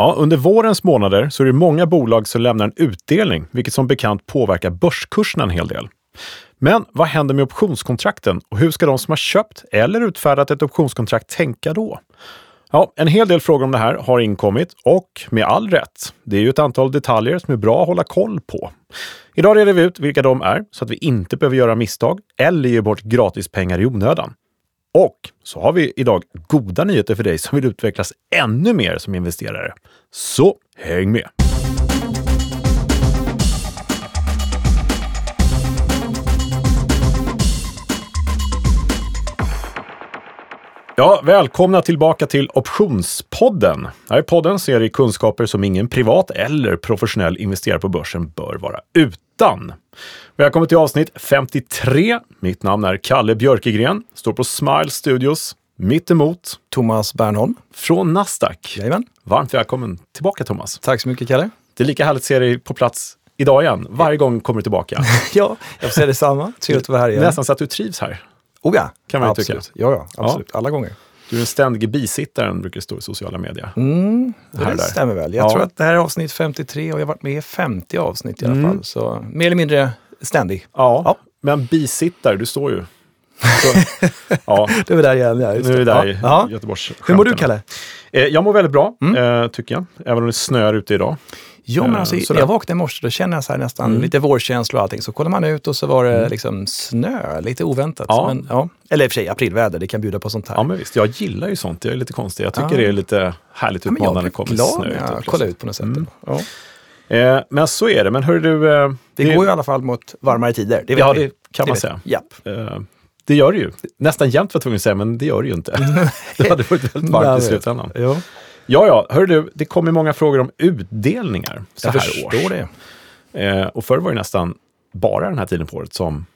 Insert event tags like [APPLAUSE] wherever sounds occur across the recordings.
Ja, under vårens månader så är det många bolag som lämnar en utdelning, vilket som bekant påverkar börskursen en hel del. Men vad händer med optionskontrakten och hur ska de som har köpt eller utfärdat ett optionskontrakt tänka då? Ja, en hel del frågor om det här har inkommit och med all rätt. Det är ju ett antal detaljer som är bra att hålla koll på. Idag reder vi ut vilka de är så att vi inte behöver göra misstag eller ge bort gratispengar i onödan. Och så har vi idag goda nyheter för dig som vill utvecklas ännu mer som investerare. Så häng med! Ja, välkomna tillbaka till Optionspodden. Här i podden ser i kunskaper som ingen privat eller professionell investerare på börsen bör vara utan. Välkommen till avsnitt 53. Mitt namn är Kalle Björkegren, står på Smile Studios mitt emot Thomas Bernholm. Från Nasdaq. Jajamän. Varmt välkommen tillbaka Thomas. Tack så mycket Kalle. Det är lika härligt att se dig på plats idag igen. Varje gång kommer du tillbaka. [LAUGHS] ja, jag får säga detsamma. Trevligt att vara här igen. Nästan så att du trivs här. Oh ja, kan man absolut. tycka. Ja, ja, absolut. Ja. Alla gånger. Du är den ständige bisittaren, brukar det stå i sociala medier. Mm, det här stämmer väl. Jag Ja. tror att det här är avsnitt 53 och jag har varit med i 50 avsnitt i alla fall. Så mer eller mindre ständig. Ja, Ja. men bisittare, du står ju. Så, [LAUGHS] ja, Det är där igen. Ja, nu är vi där ja. i Ja. Göteborgs Hur mår du Kalle? Eh, Jag mår väldigt bra, Mm. eh, tycker jag. Även om det snöar ute idag. Jo, men Eh, alltså, sådär. jag vaknade i morse, då känner jag så nästan Mm. lite vårkänsla och allting. Så kollar man ut och så var det liksom snö, lite oväntat. Ja. Men, ja. Eller i och för sig aprilväder, det kan bjuda på sånt här. Ja, men visst. Jag gillar ju sånt. Jag är lite konstig. Jag tycker Ja. det är lite härligt Ja, utmanande jag när det blir kommer glad snö jag plötsligt. kollar ut på något sätt. Mm. Ja. Eh, Men så är det. Men hör du... eh, Det går ju i alla fall mot varmare tider. Det Ja, vi. det kan man vet säga. Japp. Eh, Det gör det ju. Nästan jämnt var jag tvungen att säga, men det gör det ju inte. [LAUGHS] det hade varit väldigt varmt i slutändan. Ja, Ja, ja. Hör du, det kommer många frågor om utdelningar så jag här förstår års. det. Eh, och förr var det nästan bara den här tiden på året som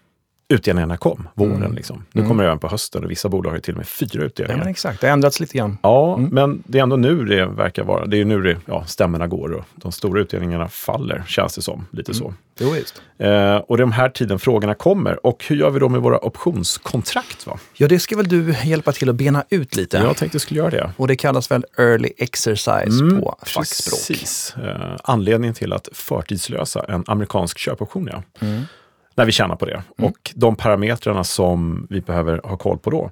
utdelningarna kom, våren. Mm. Liksom. Nu Mm. kommer det även på hösten och vissa bolag har till och med fyra Ja, utdelningar. men exakt, det har ändrats lite grann. Ja, Mm. men det är ändå nu det verkar vara. Det är ju nu det, ja, stämmorna går och de stora utdelningarna faller, känns det som. Lite så. Jo, visst. Eh, och det är de här tiden frågorna kommer. Och hur gör vi då med våra optionskontrakt? Va? Ja, det ska väl du hjälpa till att bena ut lite. Jag tänkte jag skulle göra det. Och det kallas väl early exercise Mm, på fackspråk. Precis. Eh, anledningen till att förtidslösa en amerikansk köpoption, ja. Mm. När vi tjänar på det. Och de parametrarna som vi behöver ha koll på då.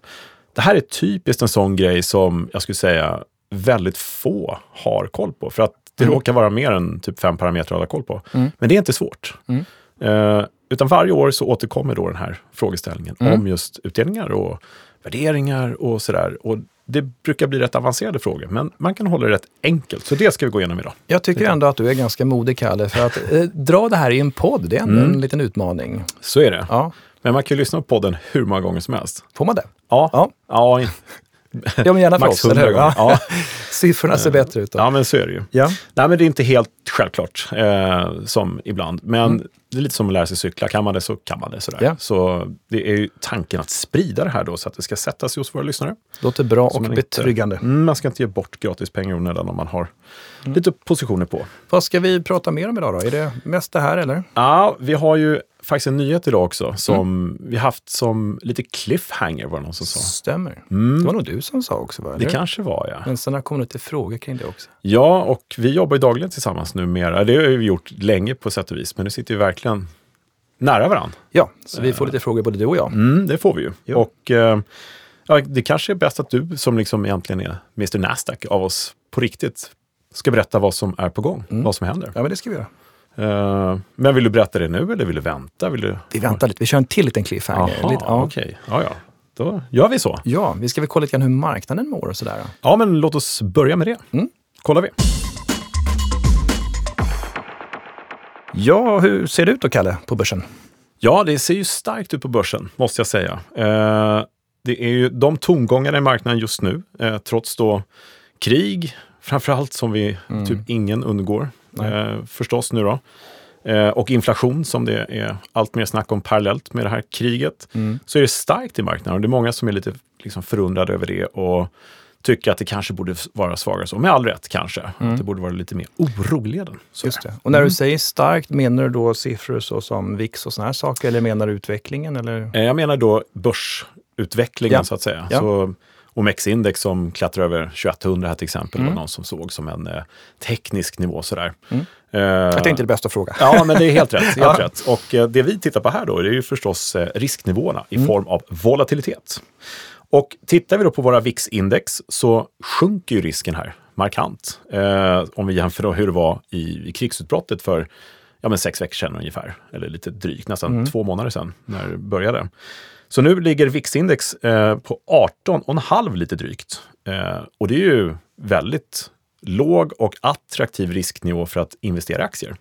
Det här är typiskt en sån grej som jag skulle säga väldigt få har koll på. För att det Mm. råkar vara mer än typ fem parametrar att hålla koll på. Mm. Men det är inte svårt. Mm. Eh, utan varje år så återkommer då den här frågeställningen Mm. om just utdelningar och värderingar och sådär. Och det brukar bli rätt avancerade frågor, men man kan hålla det rätt enkelt. Så det ska vi gå igenom idag. Jag tycker ändå att du är ganska modig, Kalle, för att eh, dra det här i en podd, det är ändå Mm. en liten utmaning. Så är det. Ja, Men man kan ju lyssna på podden hur många gånger som helst. får man det? Ja, Ja, ja, ja men gärna för oss, eller hur? Ja. Ja. [LAUGHS] Siffrorna ser bättre ut då. ja, men så är det ju. Ja. Nej, men det är inte helt självklart som som ibland. Men Mm. det är lite som att lära sig cykla. Kan man det så kan man det. Sådär. Ja. Så det är ju tanken att sprida det här då så att det ska sätta sig hos våra lyssnare. Låter bra Så och man inte- betryggande. Mm, man ska inte ge bort gratis pengar i onödan om man har Mm. lite positioner på. Vad ska vi prata mer om idag då? Är det mest det här eller? Ja, vi har ju faktiskt en nyhet idag också som Mm. vi haft som lite cliffhanger var det någon som sa. Stämmer. Mm. Det var nog du som sa också, va? Det kanske var ja. Men sen har det kommit lite frågor kring det också. Ja, och vi jobbar ju dagligen tillsammans numera. Det har vi gjort länge på sätt och vis, men nu sitter vi verkligen nära varandra. Ja, så vi får lite frågor både du och jag. Mm, det får vi ju. Ja. Och eh, ja, det kanske är bäst att du, som liksom egentligen är Mr Nasdaq av oss på riktigt, ska berätta vad som är på gång, Mm. vad som händer. Ja, men det ska vi göra. Eh, men vill du berätta det nu eller vill du vänta? Vill du... Vi väntar lite, vi kör en till liten cliffhanger. Jaha, lite, ja. okej. Ja, ja. Då gör vi så. ja, vi ska väl kolla lite grann hur marknaden mår och sådär. Ja, men låt oss börja med det. Mm. Kollar vi. Ja, hur ser det ut då, Kalle, på börsen? Ja, det ser ju starkt ut på börsen, måste jag säga. Eh, det är ju de tongångarna i marknaden just nu, eh, trots då krig, framförallt som vi Mm. typ ingen undgår, eh, förstås nu då. Eh, och inflation som det är allt mer snack om parallellt med det här kriget. Mm. Så är det starkt i marknaden och det är många som är lite liksom, förundrade över det och tycker att det kanske borde vara svagare så. Med all rätt kanske. Mm. Att det borde vara lite mer oroligare. Just det. Och när Mm. du säger starkt, menar du då siffror så som VIX och såna här saker, eller menar du utvecklingen? Eller? Eh, Jag menar då börsutvecklingen Ja. så att säga. Ja. Så OMX-index som klättrar över 2100 här till exempel, Mm. var någon som såg som en eh, teknisk nivå sådär. Mm. Eh, Jag tänkte det bästa fråga. Ja, men det är helt rätt. Helt [LAUGHS] Ja. rätt. Och eh, det vi tittar på här då, det är ju förstås eh, risknivåerna i form av volatilitet. Och tittar vi då på våra VIX-index så sjunker ju risken här markant. Eh, om vi jämför då hur det var i, i krigsutbrottet för ja, men sex veckor sedan ungefär, eller lite drygt, nästan två månader sedan när det började. Så nu ligger VIX-index eh, på 18,5 lite drygt. Eh, och det är ju väldigt låg och attraktiv risknivå för att investera i aktier.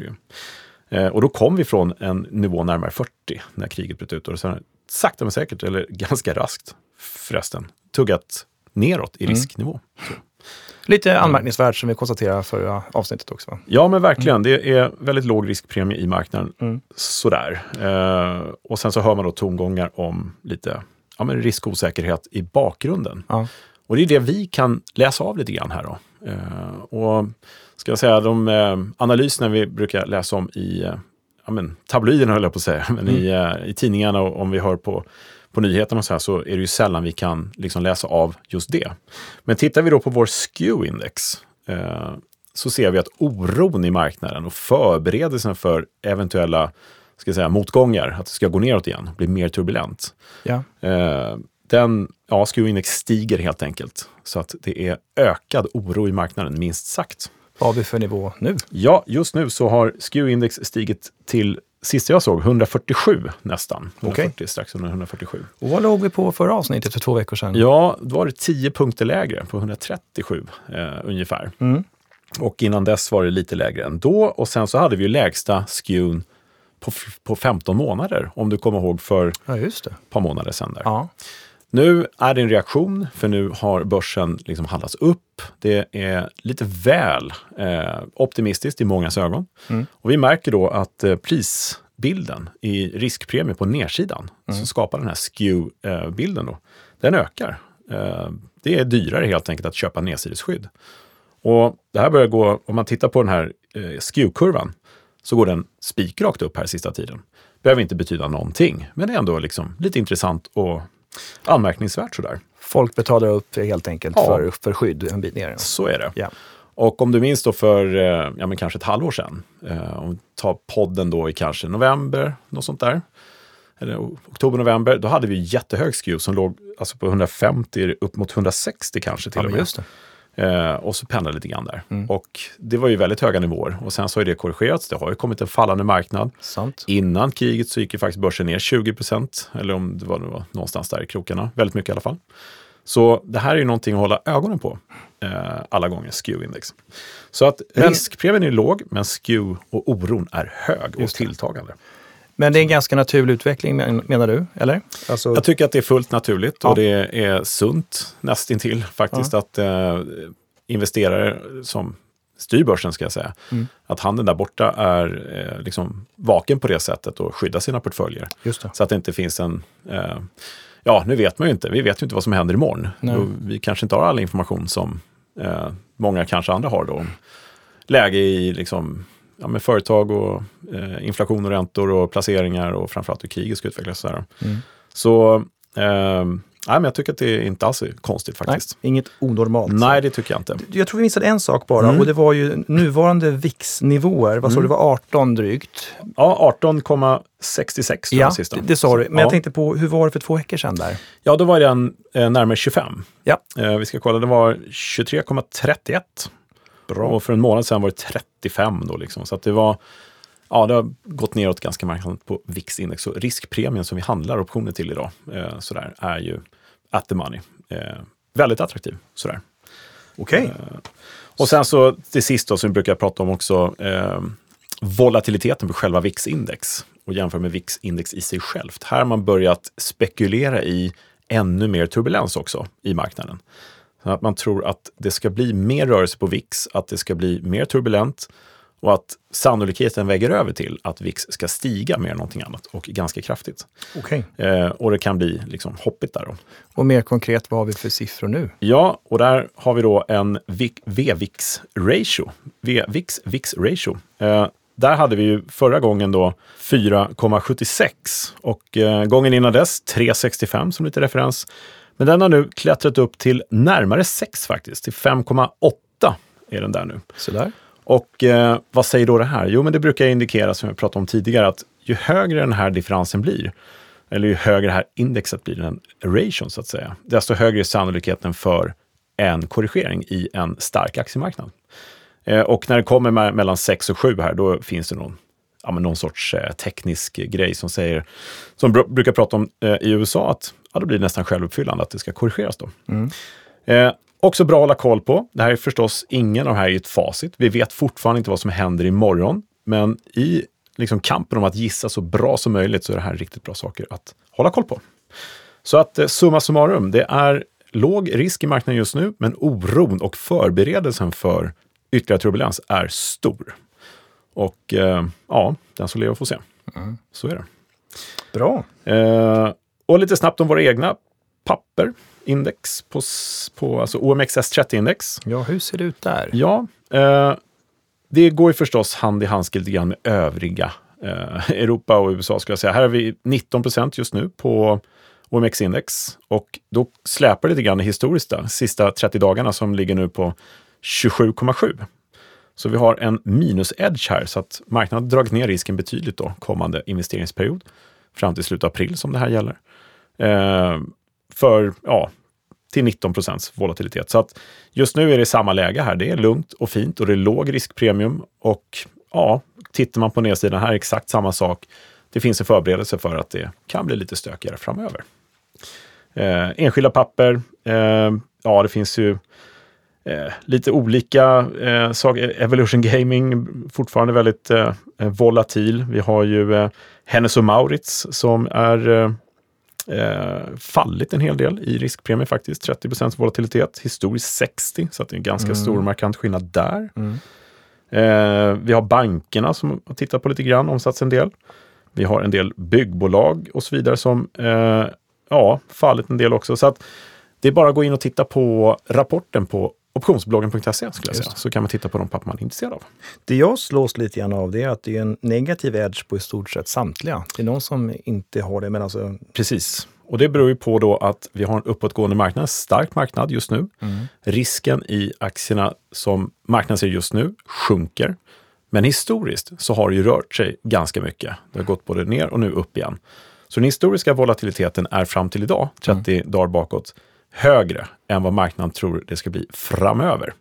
Ju. Eh, och då kom vi från en nivå närmare 40 när kriget bröt ut. Och sen sakta men säkert, eller [LAUGHS] ganska raskt förresten, tuggat neråt i risknivå. Lite anmärkningsvärt som vi konstaterade förra avsnittet också. Va? Ja, men verkligen. Det är väldigt låg riskpremie i marknaden. Mm. Sådär. Eh, och sen så hör man då tongångar om lite ja, men risk och osäkerhet i bakgrunden. Ja. Och det är det vi kan läsa av lite grann här då. Eh, och ska jag säga, de eh, analyserna vi brukar läsa om i eh, ja, men, tabloiderna höll jag på att säga, [LAUGHS] men i, eh, i tidningarna och om vi hör på, på nyheterna så här så är det ju sällan vi kan liksom läsa av just det. Men tittar vi då på vår SKEW-index eh, så ser vi att oron i marknaden och förberedelsen för eventuella ska jag säga, motgångar, att det ska gå neråt igen, bli mer turbulent. Ja. Eh, den, ja, SKEW-index stiger helt enkelt. Så att det är ökad oro i marknaden, minst sagt. Vad har vi för nivå nu? Ja, just nu så har SKEW-index stigit till, sist jag såg, 147 nästan. 140, strax under 147. Och vad låg vi på förra avsnittet för två veckor sedan? Ja, då var det 10 punkter lägre, på 137 eh, ungefär. Mm. Och innan dess var det lite lägre ändå. Och sen så hade vi ju lägsta SKEWn på, på 15 månader, om du kommer ihåg för ett Ja, det. par månader sedan. Där. Ja. Nu är det en reaktion, för nu har börsen liksom handlats upp. Det är lite väl eh, optimistiskt i mångas ögon. Mm. Och vi märker då att eh, prisbilden i riskpremie på nedsidan, som skapar den här skew-bilden, då, den ökar. Eh, det är dyrare helt enkelt att köpa nedsidesskydd. Och det här börjar gå, om man tittar på den här eh, skew-kurvan, så går den spikrakt upp här sista tiden. Behöver inte betyda någonting, men det är ändå liksom lite intressant och anmärkningsvärt sådär. Folk betalar upp helt enkelt Ja. för, för skydd en bit ner. Så är det. Ja. Och om du minns då för eh, ja, men kanske ett halvår sedan, eh, om vi tar podden då i kanske november, något sånt där, eller oktober, november, då hade vi jättehög skew som låg alltså på 150 upp mot 160 kanske till Ja, och med. Eh, och så pendlade lite grann där. Mm. Och det var ju väldigt höga nivåer. Och sen så har det korrigerats. Det har ju kommit en fallande marknad. Sant. Innan kriget så gick ju faktiskt börsen ner 20 procent, eller om det var, det var någonstans där i krokarna. Väldigt mycket i alla fall. Så det här är ju någonting att hålla ögonen på eh, alla gånger, SKEW-index. Så att Men- riskpremien är låg, men SKEW och oron är hög och tilltagande. Men det är en ganska naturlig utveckling men- menar du? Eller? Alltså, Jag tycker att det är fullt naturligt Ja. och det är sunt nästintill faktiskt att eh, investerare som styr börsen, ska jag säga, Mm. att handeln där borta är eh, liksom vaken på det sättet och skyddar sina portföljer. Så att det inte finns en... Eh, ja, nu vet man ju inte. Vi vet ju inte vad som händer imorgon. Vi kanske inte har all information som eh, många kanske andra har då. Läge i liksom, ja, med företag och eh, inflation och räntor och placeringar och framförallt hur kriget ska utvecklas. Så. Mm. så eh, nej, men jag tycker att det inte alls är konstigt Nej, faktiskt. inget onormalt. Nej, det tycker jag inte. Jag tror vi missade en sak bara Mm. och det var ju nuvarande VIX-nivåer. Vad sa du, det var 18 drygt? Ja, 18,66 tror jag Ja, sista. det, det sa du. Men ja. jag tänkte på, hur var det för två veckor sedan där? Ja, då var den eh, närmare 25. Ja. Eh, vi ska kolla, det var 23,31. Bra. Och för en månad sedan var det 35 då liksom. Så att det var, ja det har gått neråt ganska markant på VIX-index. Så riskpremien som vi handlar optioner till idag, eh, sådär, är ju at the money. Eh, väldigt attraktiv, sådär. Okej. Och sen så till sist då, som vi brukar prata om också, eh, volatiliteten på själva VIX-index och jämföra med VIX-index i sig självt. Här har man börjat spekulera i ännu mer turbulens också i marknaden. Att man tror att det ska bli mer rörelse på VIX, att det ska bli mer turbulent och att sannolikheten väger över till att VIX ska stiga mer än någonting annat och ganska kraftigt. Okej. Eh, och det kan bli liksom hoppigt där då. Och mer konkret, vad har vi för siffror nu? Ja, och där har vi då en VIC- V-VIX-ratio. V-VIX-VIX-ratio. Eh, där hade vi ju förra gången då 4,76 och eh, gången innan dess 3,65 som lite referens. Men den har nu klättrat upp till närmare 6 faktiskt, till 5,8 är den där nu. Sådär. Och eh, vad säger då det här? Jo, men det brukar indikera, som jag pratade om tidigare, att ju högre den här differensen blir, eller ju högre det här indexet blir, den ration så att säga, desto högre är sannolikheten för en korrigering i en stark aktiemarknad. Eh, och när det kommer me- mellan 6 och 7 här, då finns det någon, ja, någon sorts eh, teknisk grej som säger, som br- brukar prata om eh, i USA, att ja, då blir det nästan självuppfyllande att det ska korrigeras då. Eh, också bra att hålla koll på. Det här är förstås, ingen av de här är ett facit. Vi vet fortfarande inte vad som händer imorgon, men i liksom, kampen om att gissa så bra som möjligt så är det här riktigt bra saker att hålla koll på. Så att eh, summa summarum, det är låg risk i marknaden just nu, men oron och förberedelsen för ytterligare turbulens är stor. Och eh, ja, den som lever får se. Så är det. Bra. Eh, och lite snabbt om våra egna papper, index på, på alltså OMXS30-index. Ja, hur ser det ut där? Ja, eh, det går ju förstås hand i handske lite grann med övriga eh, Europa och USA skulle jag säga. Här har vi 19 procent just nu på OMX-index och då släpar det lite grann historiskt där, sista 30 dagarna som ligger nu på 27,7. Så vi har en minus-edge här, så att marknaden har dragit ner risken betydligt då kommande investeringsperiod fram till slutet av april som det här gäller. Eh, för, ja, till 19 procents volatilitet. Så att just nu är det samma läge här. Det är lugnt och fint och det är låg riskpremium. Och ja, tittar man på nedsidan här exakt samma sak. Det finns en förberedelse för att det kan bli lite stökigare framöver. Eh, enskilda papper, eh, ja det finns ju eh, lite olika eh, saker. Evolution Gaming fortfarande väldigt eh, eh, volatil. Vi har ju eh, Hennes och Maurits som är eh, eh, fallit en hel del i riskpremie faktiskt. 30% volatilitet, historiskt 60, så att det är en ganska stor markant skillnad där. Eh, vi har bankerna som har tittat på lite grann, omsatts en del. Vi har en del byggbolag och så vidare som eh, ja, fallit en del också. Så att det är bara att gå in och titta på rapporten på optionsbloggen.se skulle jag säga. Så kan man titta på de papper man är intresserad av. Det jag slås lite grann av det är att det är en negativ edge på i stort sett samtliga. Det är någon som inte har det, men alltså... Precis. Och det beror ju på då att vi har en uppåtgående marknad, en stark marknad just nu. Risken i aktierna som marknaden ser just nu sjunker. Men historiskt så har det ju rört sig ganska mycket. Det har gått både ner och nu upp igen. Så den historiska volatiliteten är fram till idag, 30 dagar bakåt, högre än vad marknaden tror det ska bli framöver.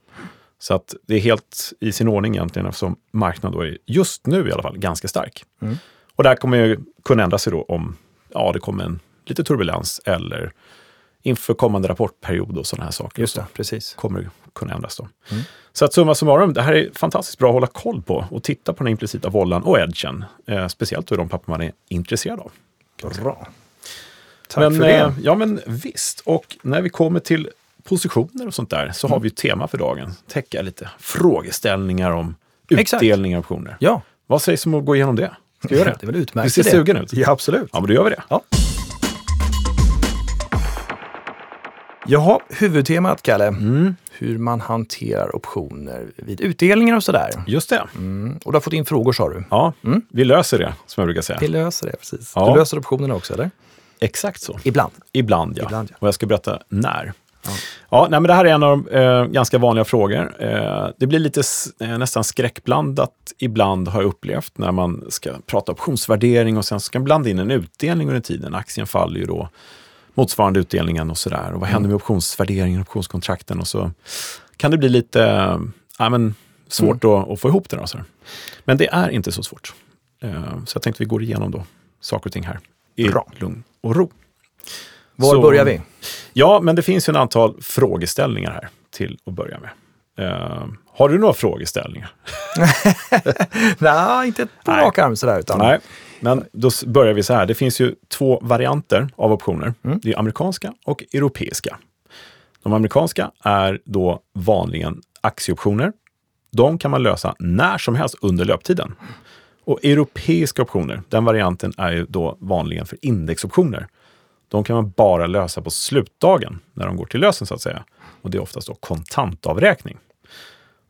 Så att det är helt i sin ordning egentligen eftersom marknaden då är just nu i alla fall ganska stark. Och det här kommer ju kunna ändra sig då om ja, det kommer en lite turbulens eller inför kommande rapportperiod och sådana här saker. Just det, precis. kommer det kunna ändras då. Så att summa summarum, det här är fantastiskt bra att hålla koll på och titta på den implicita vollan och edgen. Eh, speciellt då i de papper man är intresserad av. Bra. Tack men, för det. eh, Ja, men visst. Och när vi kommer till positioner och sånt där så Mm. har vi ett tema för dagen. Täcka lite frågeställningar om Exakt. utdelning av optioner. Ja, Vad sägs om att gå igenom det? Ska vi göra det? [LAUGHS] det är väl utmärkt. Du ser sugen ut. Ja, absolut. Ja, men då gör vi det. Ja. Jaha, huvudtemat Kalle. Mm. Hur man hanterar optioner vid utdelningar och sådär. Just det. Mm. Och du har fått in frågor sa du. Ja, vi löser det, som jag brukar säga. Vi löser det, precis. Ja. Du löser optionerna också, eller? Exakt så. Ibland. Ibland, ja. Ibland, ja. Och jag ska berätta när. Ja, nej, men det här är en av de eh, ganska vanliga frågor. Eh, det blir lite eh, nästan skräckblandat ibland har jag upplevt när man ska prata optionsvärdering och sen ska man blanda in en utdelning under tiden. Aktien faller ju då motsvarande utdelningen och sådär. Och vad händer med optionsvärderingen, optionskontrakten och så kan det bli lite ja, men svårt att, att få ihop det. Då, så. Men det är inte så svårt. Eh, så jag tänkte vi går igenom då saker och ting här i Bra. lugn och ro. Var Så- börjar vi? Ja, men det finns ju en antal frågeställningar här till att börja med. Eh, har du några frågeställningar? [LAUGHS] Nej, inte på Nej. rak arm sådär. Utan Nej, men då börjar vi så här. Det finns ju två varianter av optioner. Det är amerikanska och europeiska. De amerikanska är då vanligen aktieoptioner. De kan man lösa när som helst under löptiden. Och europeiska optioner, den varianten är ju då vanligen för indexoptioner. De kan man bara lösa på slutdagen när de går till lösen så att säga. Och det är oftast då kontantavräkning.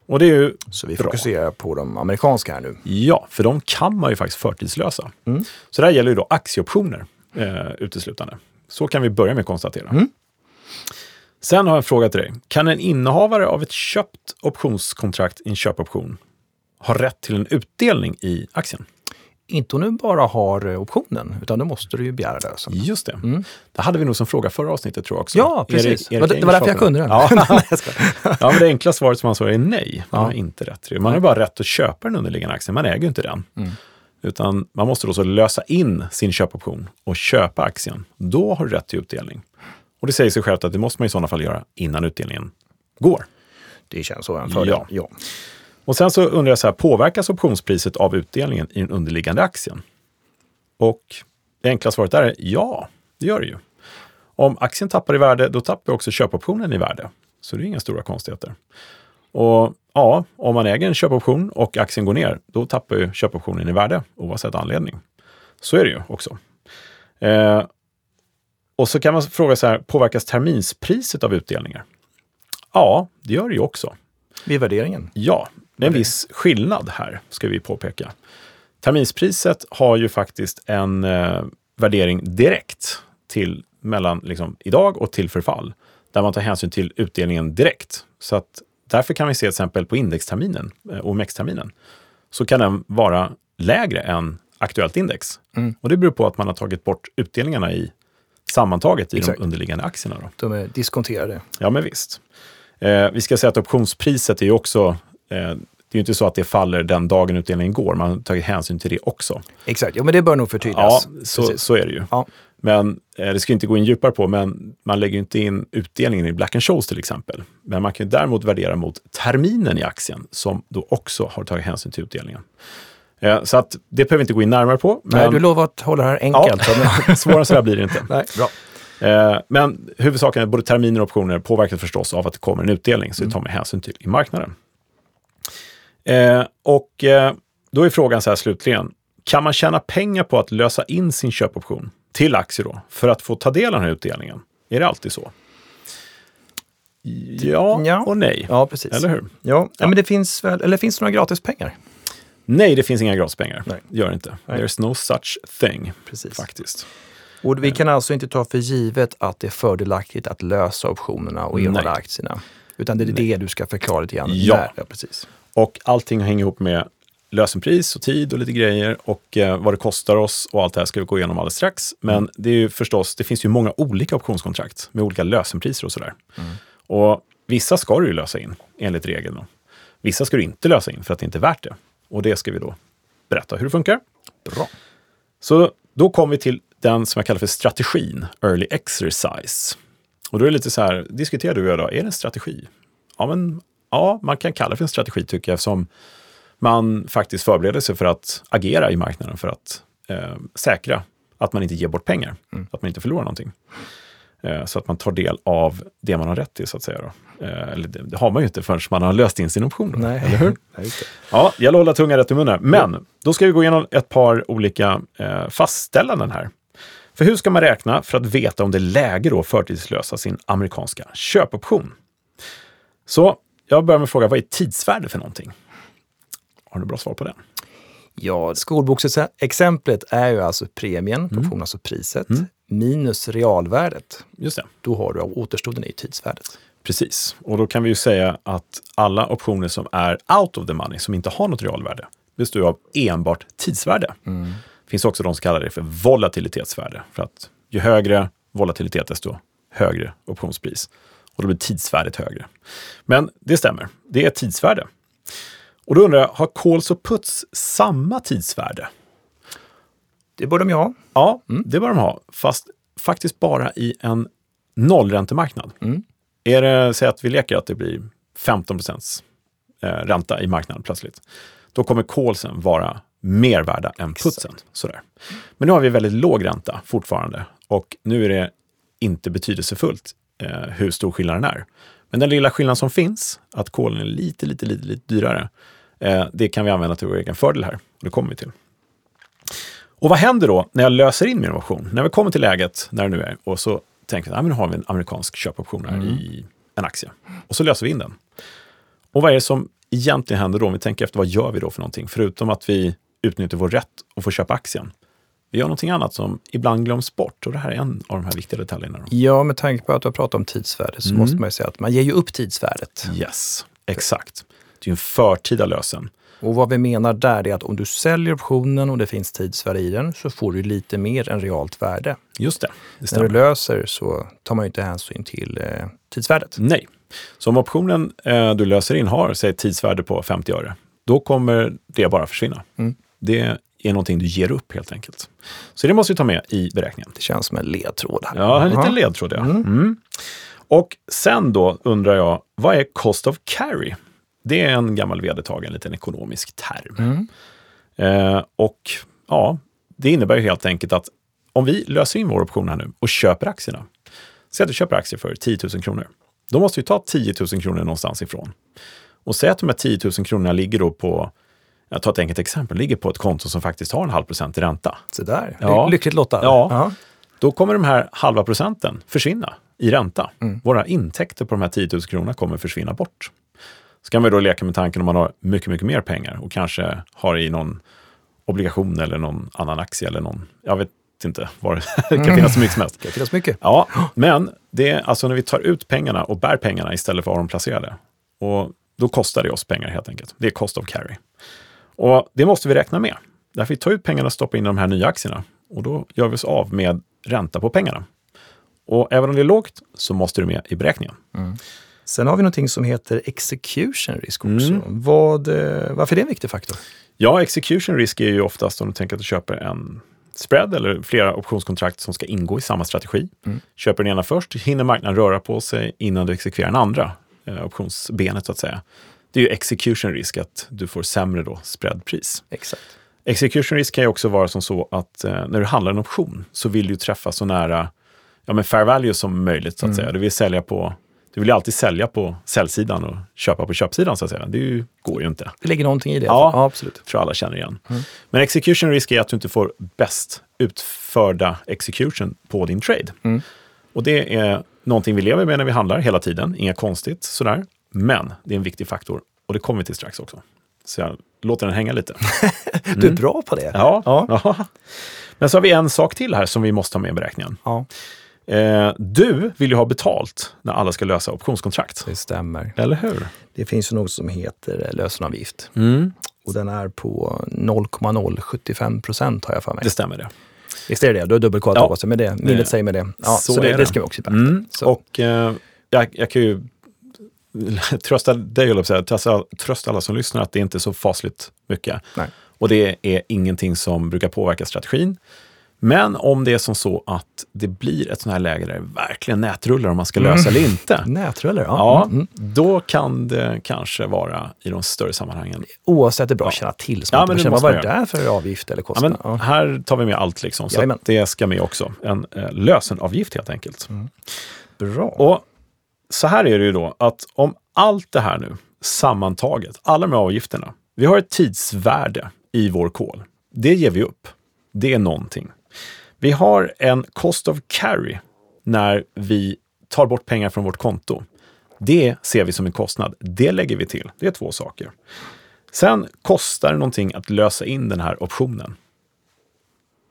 Och det är ju Så vi bra. fokuserar på de amerikanska här nu. Ja, för de kan man ju faktiskt förtidslösa. Så det här gäller ju då aktieoptioner eh, uteslutande. Så kan vi börja med att konstatera. Sen har jag en fråga till dig. Kan en innehavare av ett köpt optionskontrakt i en köpoption ha rätt till en utdelning i aktien? Inte om du bara har eh, optionen, utan då måste du ju begära lösen. Just det. Det hade vi nog som fråga förra avsnittet tror jag också. Ja, precis. Erik- Erik det var därför jag kunde den. Ja. [LAUGHS] [LAUGHS] Ja, men det enkla svaret som han sa är nej. Man Ja. har inte rätt till det. Man har bara rätt att köpa den underliggande aktien. Man äger ju inte den. Mm. Utan man måste då så lösa in sin köpoption och köpa aktien. Då har du rätt till utdelning. Och det säger sig självt att det måste man i sådana fall göra innan utdelningen går. Det känns så en fördel. Ja. Ja. Och sen så undrar jag så här, påverkas optionspriset av utdelningen i den underliggande aktien? Och det enkla svaret där är ja, det gör det ju. Om aktien tappar i värde, då tappar också köpoptionen i värde. Så det är inga stora konstigheter. Och ja, om man äger en köpoption och aktien går ner, då tappar ju köpoptionen i värde oavsett anledning. Så är det ju också. Eh, och så kan man fråga så här, påverkas terminspriset av utdelningar? Ja, det gör det ju också. Vid värderingen. Ja, det är en viss skillnad här, ska vi påpeka. Terminspriset har ju faktiskt en eh, värdering direkt till mellan liksom, idag och till förfall, där man tar hänsyn till utdelningen direkt. Så att därför kan vi se till exempel på indexterminen, eh, OMX-terminen, så kan den vara lägre än aktuellt index. Mm. Och det beror på att man har tagit bort utdelningarna i sammantaget i Exakt. de underliggande aktierna. Då. De är diskonterade. Ja, men visst. Eh, vi ska säga att optionspriset är ju också, det är ju inte så att det faller den dagen utdelningen går, man har tagit hänsyn till det också. Exakt, ja men det bör nog Ja, förtydligas. så, Precis. så är det ju. Ja. Men eh, det ska inte gå in djupare på, men man lägger ju inte in utdelningen i Black Scholes till exempel. Men man kan ju däremot värdera mot terminen i aktien, som då också har tagit hänsyn till utdelningen. Eh, så att det behöver vi inte gå in närmare på. Men, Nej, du lovar att hålla det här enkelt. ja, [LAUGHS] svårare så här blir det inte. Nej, bra. Eh, Men huvudsaken är att både terminer och optioner påverkas förstås av att det kommer en utdelning, så det tar man hänsyn till i marknaden. Eh, Och eh, då är frågan så här slutligen, kan man tjäna pengar på att lösa in sin köpoption till aktier då, för att få ta del av den här utdelningen? Är det alltid så? Ja, Ja. och nej. Ja, precis. Eller hur? Ja, ja. men det finns väl, eller finns det några gratispengar? Nej, det finns inga gratispengar. Nej. Det gör det inte. Nej. There's no such thing, Precis. faktiskt. Och vi kan alltså inte ta för givet att det är fördelaktigt att lösa optionerna och erhålla Nej. aktierna. Utan det är det du ska förklara lite grann. Ja. Där, ja precis. Och allting hänger ihop med lösenpris och tid och lite grejer och eh, vad det kostar oss och allt det här ska vi gå igenom alldeles strax. Men det är ju förstås, det finns ju många olika optionskontrakt med olika lösenpriser och sådär. Och vissa ska du ju lösa in enligt regeln. Då. Vissa ska du inte lösa in för att det inte är värt det. Och det ska vi då berätta hur det funkar. Bra. Så då kommer vi till den som jag kallar för strategin, early exercise. Och då är det lite så här, diskuterar du och jag då, är det en strategi? Ja, men ja, man kan kalla det för en strategi tycker jag, eftersom man faktiskt förbereder sig för att agera i marknaden för att eh, säkra att man inte ger bort pengar, att man inte förlorar någonting. Eh, så att man tar del av det man har rätt till, så att säga. Då. Eh, eller det, det har man ju inte förrän man har löst in sin option. Då, Nej. Eller hur? [LAUGHS] Det. Ja, jag hålla tungan rätt i munnen. Men då ska vi gå igenom ett par olika eh, fastställanden här. För hur ska man räkna för att veta om det är läge att förtidslösa sin amerikanska köpoption? Så jag börjar med att fråga, vad är tidsvärde för någonting? Har du bra svar på den? Ja, skolboksexemplet är ju alltså premien, optionen, alltså priset, minus realvärdet. Just det, Då har du återstoden i tidsvärdet. precis. Och då kan vi ju säga att alla optioner som är out of the money, som inte har något realvärde, består av enbart tidsvärde. Det finns också de som kallar det för volatilitetsvärde. För att ju högre volatilitet, desto högre optionspris. Och då blir tidsvärdet högre. Men det stämmer, det är ett tidsvärde. Och då undrar jag, har calls och puts samma tidsvärde? Det bör de ju ha. Ja, det bör de ha. Fast faktiskt bara i en nollräntemarknad. Är det, säg att vi leker att det blir 15 procents eh, ränta i marknaden plötsligt. Då kommer callsen vara mer värda än putsen. Sådär. Men nu har vi väldigt låg ränta fortfarande och nu är det inte betydelsefullt eh, hur stor skillnaden är. Men den lilla skillnaden som finns, att callen är lite, lite, lite, lite dyrare, eh, det kan vi använda till vår egen fördel här. Och det kommer vi till. Och vad händer då när jag löser in min option? När vi kommer till läget, när det nu är, och så tänker jag att nu har vi en amerikansk köpoption här i en aktie. Och så löser vi in den. Och vad är det som egentligen händer då? Om vi tänker efter, vad gör vi då för någonting? Förutom att vi utnyttjar vår rätt att få köpa aktien, vi gör någonting annat som ibland glöms bort och det här är en av de här viktiga detaljerna. Då. Ja, med tanke på att du har pratat om tidsvärde så Mm. måste man ju säga att man ger ju upp tidsvärdet. Yes, exakt. Det är ju en förtida lösen. Och vad vi menar där är att om du säljer optionen och det finns tidsvärde i den så får du lite mer än realt värde. Just det, det När du löser så tar man ju inte hänsyn till eh, tidsvärdet. Nej. Så om optionen eh, du löser in har, säg tidsvärde på 50 öre, då kommer det bara försvinna. Mm. Det är någonting du ger upp helt enkelt. Så det måste vi ta med i beräkningen. Det känns som en ledtråd. Här. Ja, en liten ledtråd ja. Mm. Och sen då undrar jag, vad är cost of carry? Det är en gammal vedertagen liten ekonomisk term. Mm. Eh, och ja, det innebär ju helt enkelt att om vi löser in vår option här nu och köper aktierna. Säg att du köper aktier för 10 000 kronor. Då måste vi ta 10 000 kronor någonstans ifrån. Och säg att de här 10 000 kronorna ligger då på, jag tar ett enkelt exempel, ligger på ett konto som faktiskt har en halv procent i ränta. Så där. Ja. Lyckligt lottad. Ja. Då kommer de här halva procenten försvinna i ränta. Mm. Våra intäkter på de här 10 000 kronorna kommer försvinna bort. Så kan man då leka med tanken om man har mycket, mycket mer pengar och kanske har i någon obligation eller någon annan aktie eller någon, jag vet inte, var [LAUGHS] det kan finnas så mycket som helst. Det finns mycket. Ja, men det är alltså när vi tar ut pengarna och bär pengarna istället för att ha dem placerade. Och då kostar det oss pengar helt enkelt. Det är cost of carry. Och det måste vi räkna med. Därför vi tar ut pengarna och stoppar in i de här nya aktierna. Och då gör vi oss av med ränta på pengarna. Och även om det är lågt så måste du med i beräkningen. Sen har vi någonting som heter execution risk också. Mm. Vad, eh, varför är det en viktig faktor? Ja, execution risk är ju oftast om du tänker att du köper en spread eller flera optionskontrakt som ska ingå i samma strategi. Köper den ena först, hinner marknaden röra på sig innan du exekverar den andra eh, optionsbenet så att säga. Det är ju execution risk att du får sämre då spreadpris. Exakt. Execution risk kan ju också vara som så att eh, när du handlar en option så vill du träffa så nära ja, men fair value som möjligt. så att säga. Du vill sälja på du vill ju alltid sälja på säljsidan och köpa på köpsidan så att säga. Det ju, går ju inte Det ligger någonting i det. Ja. ja absolut. tror alla känner igen. Men execution risk är att du inte får bäst utförda execution på din trade. Och det är någonting vi lever med när vi handlar hela tiden, inga konstigt sådär. Men det är en viktig faktor och det kommer vi till strax också. Så jag låter den hänga lite. [LAUGHS] Du är bra på det. Mm. Ja, Ja. [LAUGHS] ja. Men så har vi en sak till här som vi måste ha med i beräkningen. Ja, Eh, du vill ju ha betalt när alla ska lösa optionskontrakt. det stämmer. Eller hur? Det finns ju något som heter lösenavgift. Mm. Och den är på 0,075 procent har jag för mig. Det stämmer det. Visst är det det? Du har dubbelkollat Ja. jag, men det, minnet säger mig det. Ja, så så det, det det. ska vi också beakta. Mm. Och eh, jag, jag kan ju [LAUGHS] trösta dig, jag säga, trösta, trösta alla som lyssnar att det inte är så fasligt mycket. Nej. Och det är ingenting som brukar påverka strategin. Men om det är som så att det blir ett sånt här läge där det verkligen nätrullar om man ska lösa eller inte. [LAUGHS] Nätrullar, ja. Ja, Mm. Mm. då kan det kanske vara i de större sammanhangen. Oavsett, det är bra att känna till. Så Ja, man men känner, vad var det där för avgift eller Ja, kostnad? men Ja, här tar vi med allt liksom, så det ska med också. En eh, lösenavgift helt enkelt. Bra. Och så här är det ju då att om allt det här nu sammantaget, alla de här avgifterna, vi har ett tidsvärde i vår kol. Det ger vi upp. Det är någonting. Vi har en cost of carry när vi tar bort pengar från vårt konto. Det ser vi som en kostnad. Det lägger vi till. Det är två saker. Sen kostar det någonting att lösa in den här optionen.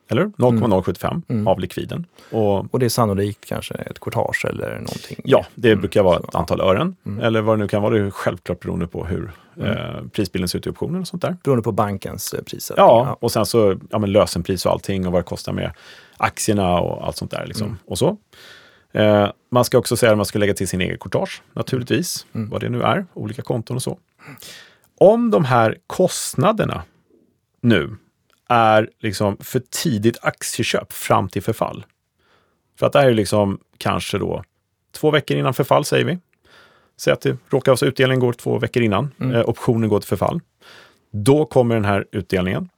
Eller? 0,075 av likviden. Och Och det är sannolikt kanske ett courtage eller någonting. Ja, det brukar vara så, ett antal ören. Eller vad det nu kan vara. Det är självklart beroende på hur eh, prisbilden ser ut i optionen och sånt där. Beroende på bankens eh, prissättning. Ja, och sen så ja, men lösenpris och allting och vad det kostar med aktierna och allt sånt där. Liksom. Och så. Eh, man ska också säga att man ska lägga till sin egen courtage, naturligtvis. Vad det nu är, olika konton och så. Om de här kostnaderna nu är liksom för tidigt aktieköp fram till förfall. För att det här är liksom kanske då två veckor innan förfall säger vi. Säg att det råkar vara så utdelningen går två veckor innan eh, optionen går till förfall. Då kommer den här utdelningen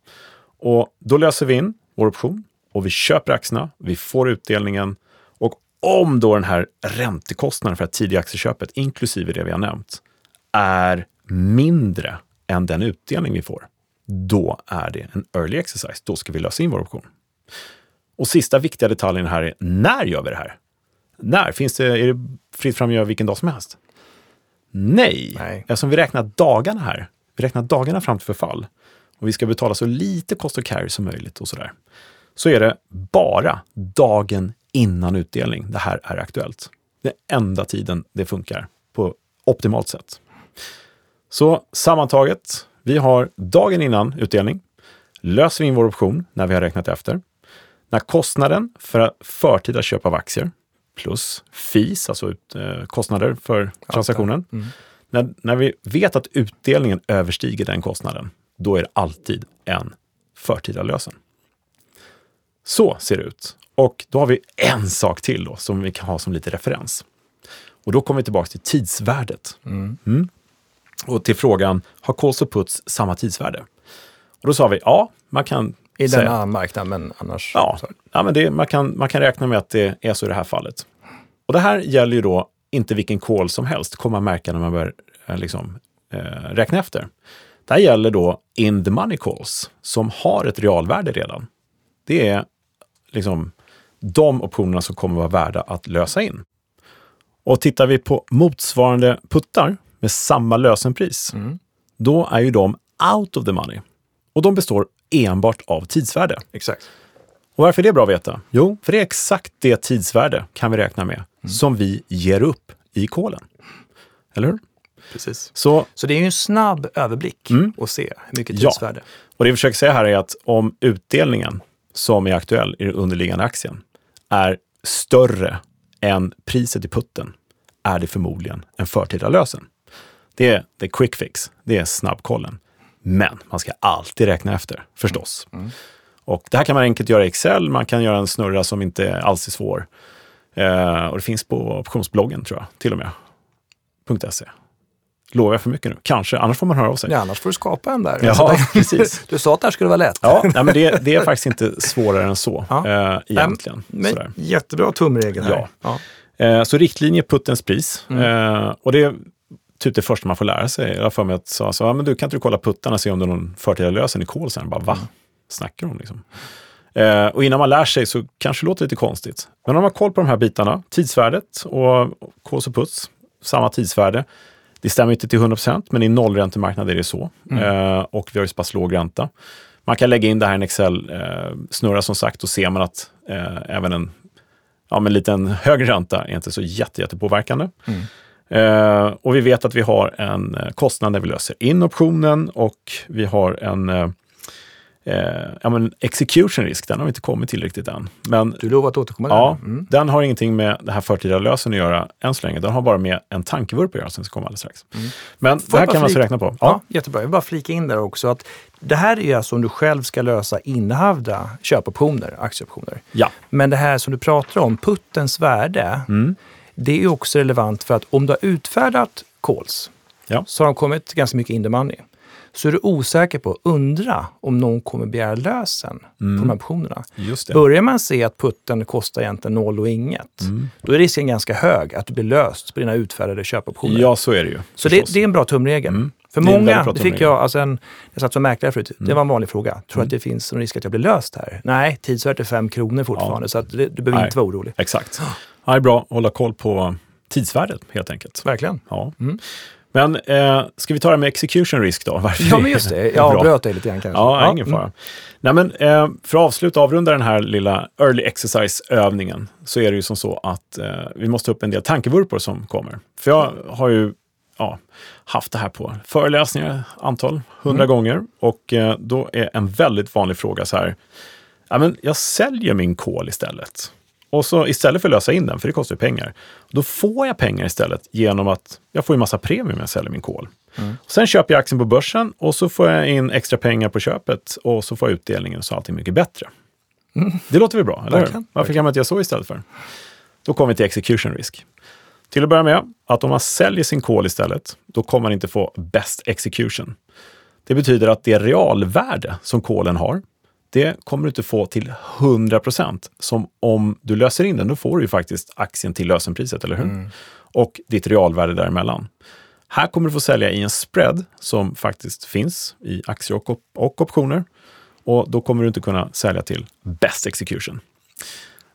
och då löser vi in vår option och vi köper aktierna, vi får utdelningen och om då den här räntekostnaden för det tidiga aktieköpet, inklusive det vi har nämnt, är mindre än den utdelning vi får, då är det en early exercise. Då ska vi lösa in vår option. Och sista viktiga detaljen här är, när gör vi det här? När? Finns det, är det fritt fram att göra vilken dag som helst? Nej, Nej. eftersom vi räknar dagarna här. Vi räknar dagarna fram till förfall. Och vi ska betala så lite cost of carry som möjligt och sådär. så är det bara dagen innan utdelning det här är aktuellt. Det är enda tiden det funkar på optimalt sätt. Så sammantaget, vi har dagen innan utdelning, löser in vår option när vi har räknat efter. När kostnaden för förtida köp av aktier plus fees, alltså eh, kostnader för transaktionen. Mm. När, när vi vet att utdelningen överstiger den kostnaden, då är det alltid en förtida lösen. Så ser det ut. Och då har vi en sak till då, som vi kan ha som lite referens. Och då kommer vi tillbaka till tidsvärdet. Mm. Mm. Och till frågan, har calls och puts samma tidsvärde? Och då sa vi, ja, man kan I denna marknad, men annars? Ja, ja men det, man, kan, man kan räkna med att det är så i det här fallet. Och det här gäller ju då inte vilken call som helst, kommer man märka när man börjar eh, liksom, eh, räkna efter. Det här gäller då in the money calls, som har ett realvärde redan. Det är liksom de optionerna som kommer vara värda att lösa in. Och tittar vi på motsvarande puttar med samma lösenpris, mm. då är ju de out of the money. Och de består enbart av tidsvärde. Exakt. Och varför är det bra att veta? Jo, för det är exakt det tidsvärde, kan vi räkna med, mm. som vi ger upp i kolen. Eller hur? Precis. Så, så det är ju en snabb överblick mm. att se hur mycket tidsvärde. Ja. Och det vi försöker säga här är att om utdelningen som är aktuell i den underliggande aktien är större än priset i putten, är det förmodligen en förtida lösen. Det är the quick fix, det är snabbkollen. Men man ska alltid räkna efter, förstås. Mm. Och det här kan man enkelt göra i Excel, man kan göra en snurra som inte alls är svår. Eh, och det finns på optionsbloggen, tror jag, till och med. .se. Lovar jag för mycket nu? Kanske, annars får man höra av sig. Ja, annars får du skapa en där. Ja, alltså, precis. [LAUGHS] Du sa att det här skulle vara lätt. Ja, nej, men det, det, är faktiskt inte svårare än så ja. eh, egentligen. Men, men jättebra tumregel här. Ja. ja. Eh, så riktlinje puttens pris. Mm. Eh, och det är typ det första man får lära sig. Jag för mig att sa så, ja, men du kan inte du kolla puttarna och se om det är någon förtida lösen i kol sen? Bara, va? Mm. Snackar de liksom? Eh, och innan man lär sig så kanske det låter lite konstigt. Men om man har koll på de här bitarna, tidsvärdet och kås och puts, samma tidsvärde. Det stämmer inte till 100% men i nollräntemarknad är det så. Mm. Eh, och vi har ju så pass låg ränta. Man kan lägga in det här i en Excel-snurra eh, som sagt och ser man att eh, även en ja, men liten högre ränta är inte så jätte, jättepåverkande. Mm. Eh, och vi vet att vi har en eh, kostnad när vi löser in optionen och vi har en eh, eh, ja, men execution risk, den har vi inte kommit till riktigt än. Men, du lovar att återkomma Ja, mm. den har ingenting med det här förtida lösen att göra än så länge. Den har bara med en tankevurp att göra som ska komma alldeles strax. Mm. Men Får det här kan man alltså räkna på. Ja. ja. jättebra. Jag vill bara flika in där också att det här är alltså om du själv ska lösa innehavda köpoptioner, aktieoptioner. Ja. Men det här som du pratar om, puttens värde, mm. Det är också relevant för att om du har utfärdat calls ja. så har de kommit ganska mycket in the money så är du osäker på, undra om någon kommer begära lösen mm. på de här optionerna. Börjar man se att putten kostar egentligen noll och inget, mm. då är risken ganska hög att du blir löst på dina utfärdade köpoptioner. Ja, så är det ju. Så det, det, är en bra tumregel. Mm. För många, det fick jag, alltså en, jag satt som mäklare förut, det mm. var en vanlig fråga. Tror du att mm. det finns en risk att jag blir löst här? Nej, tidsvärdet är fem kronor fortfarande, ja. så att det, du behöver Nej. inte vara orolig. Exakt. Ja, det är bra att hålla koll på tidsvärdet helt enkelt. Verkligen. Ja. Mm. Men eh, ska vi ta det med execution risk då? Varför ja, men just det. Jag avbröt dig lite grann kanske. Ja, ja. ingen fara. Mm. Nej, men, eh, för att avsluta avrunda den här lilla early exercise-övningen så är det ju som så att eh, vi måste upp en del tankevurpor som kommer. För jag har ju ja, haft det här på föreläsningar, antal, hundra mm. gånger. Och eh, då är en väldigt vanlig fråga så här, ja, men jag säljer min kol istället. Och så istället för att lösa in den, för det kostar ju pengar, då får jag pengar istället genom att jag får en massa premium när jag säljer min kol. Mm. Sen köper jag aktien på börsen och så får jag in extra pengar på köpet och så får jag utdelningen så allting mycket bättre. Mm. Det låter väl bra, eller hur? Varför kan man inte göra så istället för? Då kommer vi till execution risk. Till att börja med, att om man säljer sin kol istället, då kommer man inte få best execution. Det betyder att det realvärde som kolen har, det kommer du inte få till 100 procent. Som om du löser in den, då får du ju faktiskt aktien till lösenpriset, eller hur? Mm. Och ditt realvärde däremellan. Här kommer du få sälja i en spread som faktiskt finns i aktier och, op och optioner. Och då kommer du inte kunna sälja till best execution.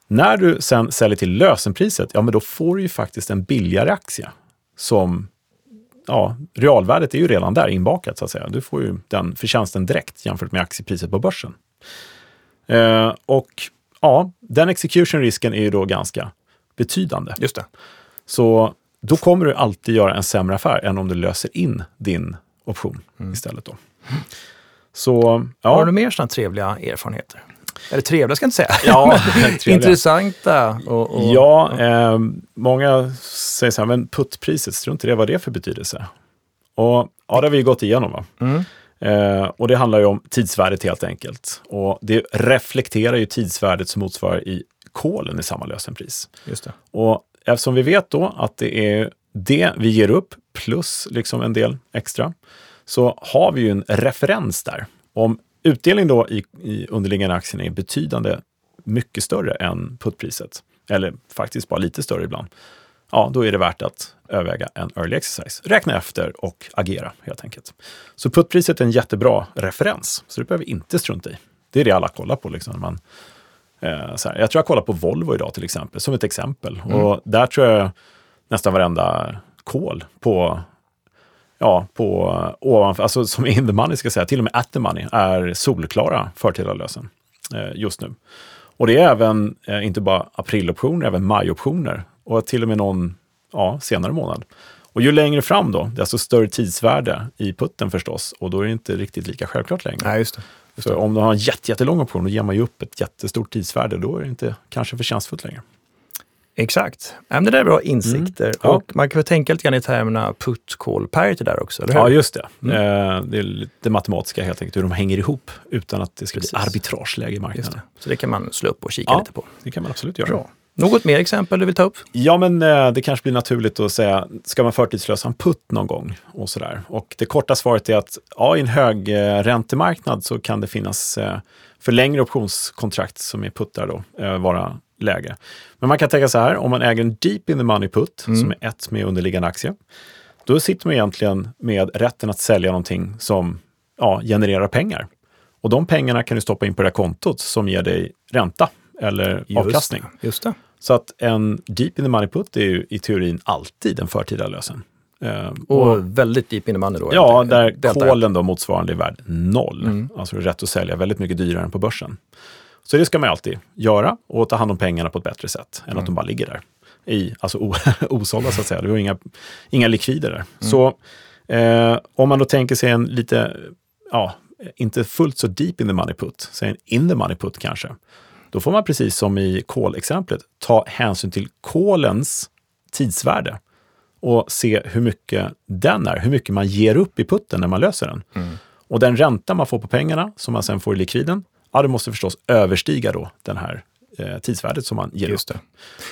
När du sen säljer till lösenpriset, ja men då får du ju faktiskt en billigare aktie som ja, realvärdet är ju redan där inbakat så att säga. Du får ju den förtjänsten direkt jämfört med aktiepriset på börsen. Eh, och ja, den execution-risken är ju då ganska betydande. Just det. Så då kommer du alltid göra en sämre affär än om du löser in din option Mm. istället. Då. Så, ja. Har du mer sådana trevliga erfarenheter? Eller trevliga ska jag inte säga. Ja. [LAUGHS] Intressanta. Och, och, Ja, eh, många säger så här, men puttpriset, strunt i det, vad är det för betydelse? Och ja, det har vi ju gått igenom. Va? Mm. Eh, och det handlar ju om tidsvärdet helt enkelt. Och det reflekterar ju tidsvärdet som motsvarar i kolen i samma lösenpris. Just det. Och eftersom vi vet då att det är det vi ger upp plus liksom en del extra, så har vi ju en referens där. Om utdelning då i, i underliggande aktien är betydande mycket större än puttpriset, eller faktiskt bara lite större ibland, ja, då är det värt att överväga en early exercise. Räkna efter och agera helt enkelt. Så puttpriset är en jättebra referens, så det behöver vi inte strunta i. Det är det alla kollar på. Liksom, man, eh, så här. Jag tror jag kollar på Volvo idag till exempel, som ett exempel. Och där tror jag nästan varenda kol på Ja, på ovanför, alltså som in the money ska jag säga, till och med at the money, är solklara förtida lösen eh, just nu. Och det är även, eh, inte bara apriloptioner, även majoptioner och till och med någon ja, senare månad. Och ju längre fram då, desto större tidsvärde i putten förstås. Och då är det inte riktigt lika självklart längre. Nej, just det. För om du har en jätte, jättelång option, då ger man ju upp ett jättestort tidsvärde. Då är det inte kanske förtjänstfullt längre. Exakt. Men det där är bra insikter. Mm. Ja. Och man kan väl tänka lite grann i termerna put, call, parity där också, eller hur? Ja, just det. Mm. Eh, det är lite det matematiska helt enkelt, hur de hänger ihop utan att det ska Precis. bli arbitrageläge i Just marknaden. det. Så det kan man slå upp och kika Ja. lite på. Det kan man absolut göra. Bra. Något mer exempel du vill ta upp? Ja, men eh, det kanske blir naturligt att säga, ska man förtidslösa en putt någon gång? Och sådär. Och det korta svaret är att ja, i en hög eh, räntemarknad så kan det finnas eh, för längre optionskontrakt som är puttar då, vara läge. Men man kan tänka så här, om man äger en deep in the money put, som är ett med underliggande aktie, då sitter man egentligen med rätten att sälja någonting som ja, genererar pengar. Och de pengarna kan du stoppa in på det här kontot som ger dig ränta eller avkastning. det. Just det. Så att en deep in the money put är ju i teorin alltid en förtida lösen. Eh, Och väldigt deep in the money då? ja, där Delta. kolen då motsvarande är värd noll. Mm. Alltså rätt att sälja väldigt mycket dyrare än på börsen. Så det ska man alltid göra och ta hand om pengarna på ett bättre sätt än Mm. att de bara ligger där. I, alltså [LAUGHS] osålda så att säga. Det var inga, inga likvider där. Mm. Så eh, om man då tänker sig en lite, ja, inte fullt så deep in the money put, säg en in the money put kanske. Då får man precis som i kolexemplet ta hänsyn till kolens tidsvärde och se hur mycket den är, hur mycket man ger upp i putten när man löser den. Mm. Och den ränta man får på pengarna som man sen får i likviden, ja, det måste förstås överstiga då den här eh, tidsvärdet som man ger Just det.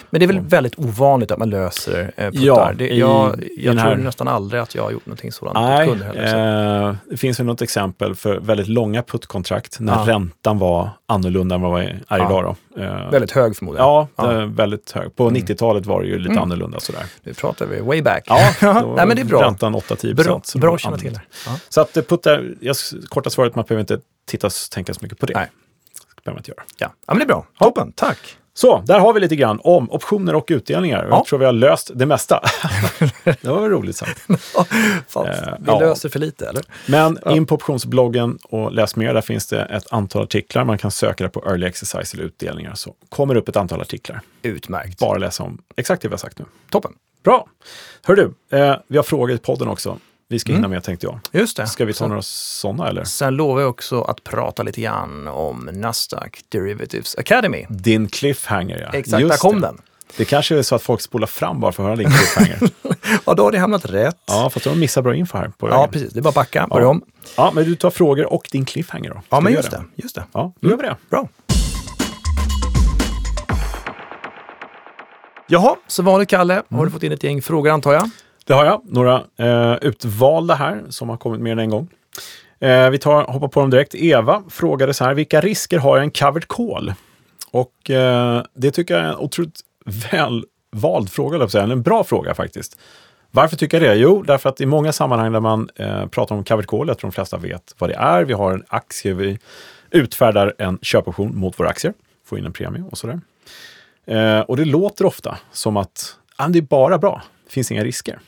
Men det är väl väldigt ovanligt att man löser eh, puttar. Ja, det, jag i jag tror här- nästan aldrig att jag har gjort någonting sådant. Nej, mot kunder eh, det finns ju något exempel för väldigt långa puttkontrakt när Ja. räntan var annorlunda än vad den är Ja. idag. Då. Eh, Väldigt hög förmodligen. Ja. Mm. eh, väldigt hög. På 90-talet var det ju lite annorlunda sådär. Nu pratar vi way back. Ja, [LAUGHS] Nej, men det är bra. Räntan 8-10 Bra, procent. bra var att känna till. Så att eh, puttar, jag, korta svaret, man behöver inte titta tänka så mycket på det. Nej. Behöver man inte göra. Ja. ja, men det är bra. Toppen, tack. Så, där har vi lite grann om optioner och utdelningar. Ja. Jag tror vi har löst det mesta. [LAUGHS] det var roligt sagt. [LAUGHS] Fan, Eh, vi ja. löser för lite, eller? Men in på optionsbloggen och läs mer. Där finns det ett antal artiklar. Man kan söka det på early exercise eller utdelningar. Så kommer det upp ett antal artiklar. Utmärkt. Bara läsa om exakt det vi har sagt nu. Toppen. Bra! Hör du, eh, vi har frågor i podden också. Vi ska hinna med tänkte jag. Just det. Ska vi ta Sen- några sådana eller? Sen lovar jag också att prata lite grann om Nasdaq Derivatives Academy. Din cliffhanger ja. Exakt, Just där kom det. den. Det kanske är så att folk spolar fram bara för att höra din cliffhanger. [LAUGHS] Ja, då har det hamnat rätt. ja, fast de missar bra info här på Ja, vägen. precis. Det är bara att backa, börja om. Ja, men du tar frågor och din cliffhanger då. Ska Ja, men just göra det. Just det. Ja, då gör vi det. Bra. Jaha, så vanligt Kalle, har du fått in ett gäng frågor antar jag? Det har jag. Några eh, utvalda här som har kommit mer än en gång. Eh, vi tar, hoppar på dem direkt. Eva frågade så här, vilka risker har en covered call? Och eh, det tycker jag är en otroligt [LAUGHS] väl vald fråga, säga. en bra fråga faktiskt. Varför tycker jag det? Jo, därför att i många sammanhang där man eh, pratar om covered call, jag tror de flesta vet vad det är. Vi har en aktie, vi utfärdar en köpoption mot våra aktier, får in en premie och sådär. Eh, och det låter ofta som att ah, det är bara bra, det finns inga risker.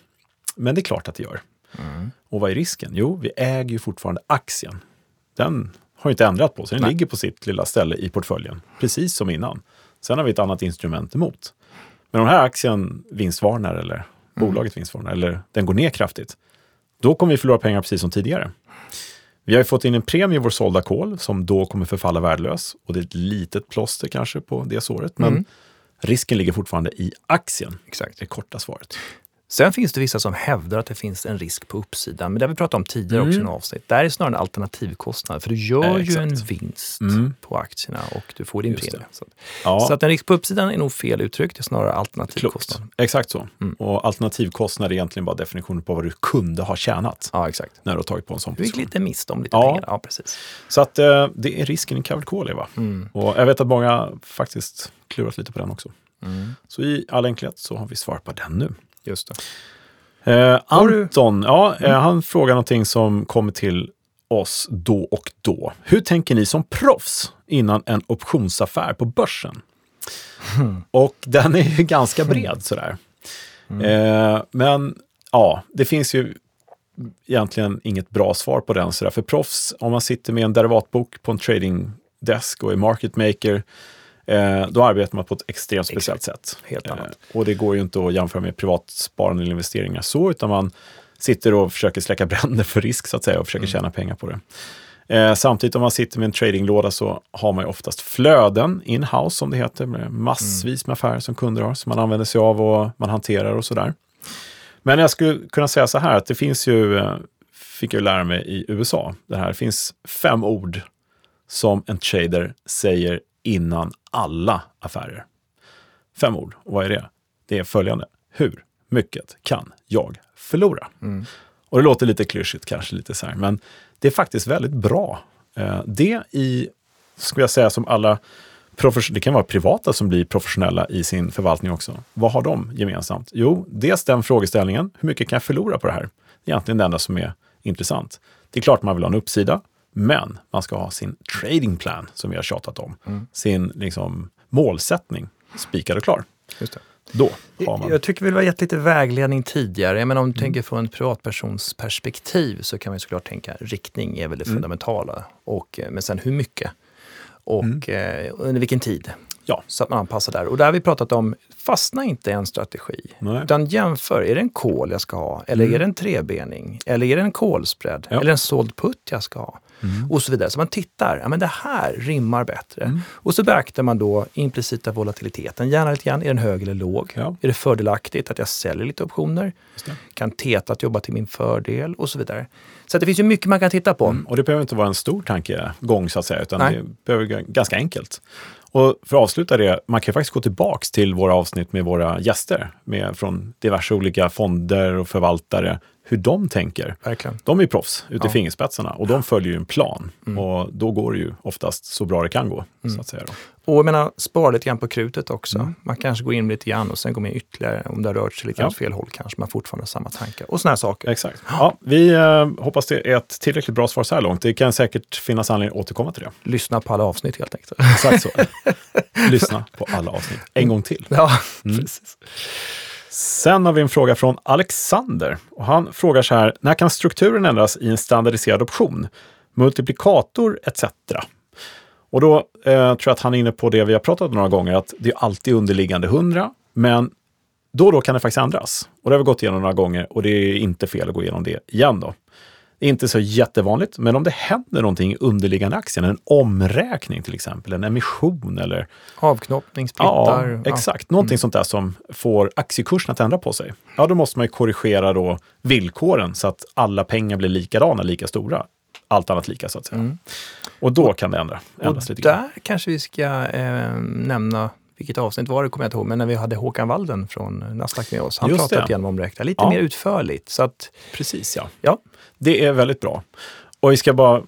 Men det är klart att det gör. Och vad är risken? Jo, vi äger ju fortfarande aktien. Den har inte ändrat på sig. Den Nej. ligger på sitt lilla ställe i portföljen, precis som innan. Sen har vi ett annat instrument emot. Men om den här aktien vinstvarnar eller mm. bolaget vinstvarnar eller den går ner kraftigt, då kommer vi förlora pengar precis som tidigare. Vi har ju fått in en premie i vår sålda kol som då kommer förfalla värdelös. Och det är ett litet plåster kanske på det såret. Men mm. risken ligger fortfarande i aktien. Exakt. Det korta svaret. Sen finns det vissa som hävdar att det finns en risk på uppsidan, men det har vi pratat om tidigare mm. också i en avsnitt. Där är snarare en alternativkostnad, för du gör eh, ju en vinst mm. på aktierna och du får din premie. Så, ja. så, att en risk på uppsidan är nog fel uttryck, det är snarare alternativkostnad. Klokt. Exakt så. Mm. Och alternativkostnad är egentligen bara definitionen på vad du kunde ha tjänat. Ja, exakt. När du har tagit på en sån position. Du gick lite miste om lite ja. pengar. Ja, precis. Så att eh, det är risken i Covered Call, Eva. Mm. Och jag vet att många faktiskt klurat lite på den också. Mm. Så i all enkelhet så har vi svar på den nu. Just det. Eh, Anton, ja, eh, mm. han frågar någonting som kommer till oss då och då. Hur tänker ni som proffs innan en optionsaffär på börsen? Mm. Och den är ju ganska bred sådär. Mm. Eh, men ja, det finns ju egentligen inget bra svar på den. Sådär. För proffs, om man sitter med en derivatbok på en tradingdesk och är market maker, Eh, då arbetar man på ett extremt speciellt sätt. Helt annat. Eh, och det går ju inte att jämföra med privatsparande eller investeringar så, utan man sitter och försöker släcka [LAUGHS] bränder för risk så att säga och försöker mm. tjäna pengar på det. Eh, samtidigt om man sitter med en tradinglåda så har man ju oftast flöden in-house som det heter, med massvis med affärer som kunder har, som man använder sig av och man hanterar och sådär. Men jag skulle kunna säga så här att det finns ju, eh, fick jag lära mig i USA, det här finns fem ord som en trader säger innan alla affärer. Fem ord. Och vad är det? Det är följande. Hur mycket kan jag förlora? Mm. Och det låter lite klyschigt kanske, lite så här, men det är faktiskt väldigt bra. Eh, det i, skulle jag säga, som alla det kan vara privata som blir professionella i sin förvaltning också. Vad har de gemensamt? Jo, dels den frågeställningen, hur mycket kan jag förlora på det här? Det är egentligen det enda som är intressant. Det är klart man vill ha en uppsida, men man ska ha sin trading plan, som vi har tjatat om. Mm. Sin liksom, målsättning spikad och klar. Just det. Då har man... Jag tycker vi har gett lite vägledning tidigare. Jag menar, om du mm. tänker från en privatpersons perspektiv så kan man såklart tänka riktning är väl det mm. fundamentala. Och, eh, men sen hur mycket? Och mm. eh, under vilken tid? Ja. Så att man anpassar där. Och där har vi pratat om, fastna inte i en strategi. Nej. Utan jämför, är det en kol jag ska ha? Eller mm. är det en trebening? Eller är det en kolspread? Ja. Eller en såld putt jag ska ha? Mm. Och så vidare. Så man tittar, ja men det här rimmar bättre. Mm. Och så beaktar man då implicita volatiliteten, gärna lite grann. Är den hög eller låg? Ja. Är det fördelaktigt att jag säljer lite optioner? Kan tetat jobba till min fördel? Och så vidare. Så det finns ju mycket man kan titta på. Mm. Och det behöver inte vara en stor tankegång så att säga, utan Nej. det behöver vara ganska enkelt. Och för att avsluta det, man kan faktiskt gå tillbaks till våra avsnitt med våra gäster med, från diverse olika fonder och förvaltare, hur de tänker. Verkligen. De är proffs ute ja. i fingerspetsarna och de följer ju en plan. Mm. Och då går det ju oftast så bra det kan gå. Mm. Så att säga då. Och jag menar, spara lite grann på krutet också. Mm. Man kanske går in lite grann och sen går man in ytterligare. Om det har rört sig lite ja. åt fel håll kanske man fortfarande har samma tankar. Och sådana här saker. Exakt. Ja, vi eh, hoppas det är ett tillräckligt bra svar så här långt. Det kan säkert finnas anledning att återkomma till det. Lyssna på alla avsnitt helt enkelt. Exakt så. [LAUGHS] Lyssna på alla avsnitt en gång till. Ja, mm. precis. Sen har vi en fråga från Alexander. Och han frågar så här, när kan strukturen ändras i en standardiserad option? Multiplikator etc. Och då eh, tror jag att han är inne på det vi har pratat om några gånger, att det är alltid underliggande 100, men då och då kan det faktiskt ändras. Och det har vi gått igenom några gånger och det är inte fel att gå igenom det igen då. Det är inte så jättevanligt, men om det händer någonting i underliggande aktien, en omräkning till exempel, en emission eller... Avknoppning, splittar. Ja, exakt. Ja. Någonting mm. sånt där som får aktiekursen att ändra på sig. Ja, då måste man ju korrigera då villkoren så att alla pengar blir likadana, lika stora. Allt annat lika så att säga. Mm. Och då kan det ändra, ändras lite grann. Där kanske vi ska eh, nämna vilket avsnitt var det kommer jag inte ihåg, men när vi hade Håkan Walden från Nasdaq med oss. Han Just pratade igenom omräkna lite ja. mer utförligt. Så att, Precis ja. ja. Det är väldigt bra. Och vi ska bara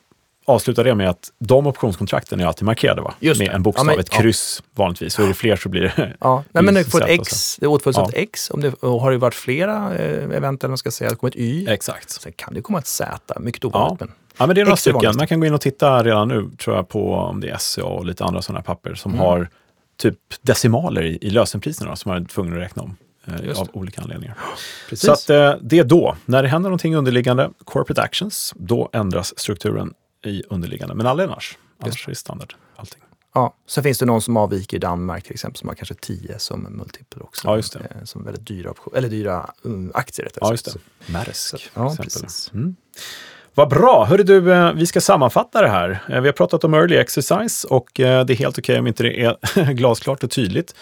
avsluta det med att de optionskontrakten är alltid markerade va? Just med en bokstav, ja, men, ett kryss ja. vanligtvis. Så är det fler så blir det Ja, [LAUGHS] Nej, men det får ett X, det åtföljs av ett X. Om det, och har det varit flera eh, event, eller man ska säga, det kommer ett Y. Exakt. Sen kan det komma ett Z, mycket ovanligt. Ja. Ja, men det är några stycken. Man kan gå in och titta redan nu, tror jag, på om det är SCA och lite andra sådana papper som mm. har typ decimaler i, i lösenpriserna som man är tvungen att räkna om. Eh, av olika anledningar. [GASPS] Precis. Så att, eh, det är då, när det händer någonting underliggande, corporate actions, då ändras strukturen i underliggande, men aldrig annars. Annars är det standard allting. Ja, sen finns det någon som avviker i Danmark till exempel som har kanske 10 som multipel också. Ja, just det. Eh, Som väldigt dyra, eller dyra um, aktier rättare Ja, just det. Maersk. Ja, precis. Mm. Vad bra! Hörru du, eh, vi ska sammanfatta det här. Vi har pratat om early exercise och det är helt okej om inte det är [LAUGHS] glasklart och tydligt.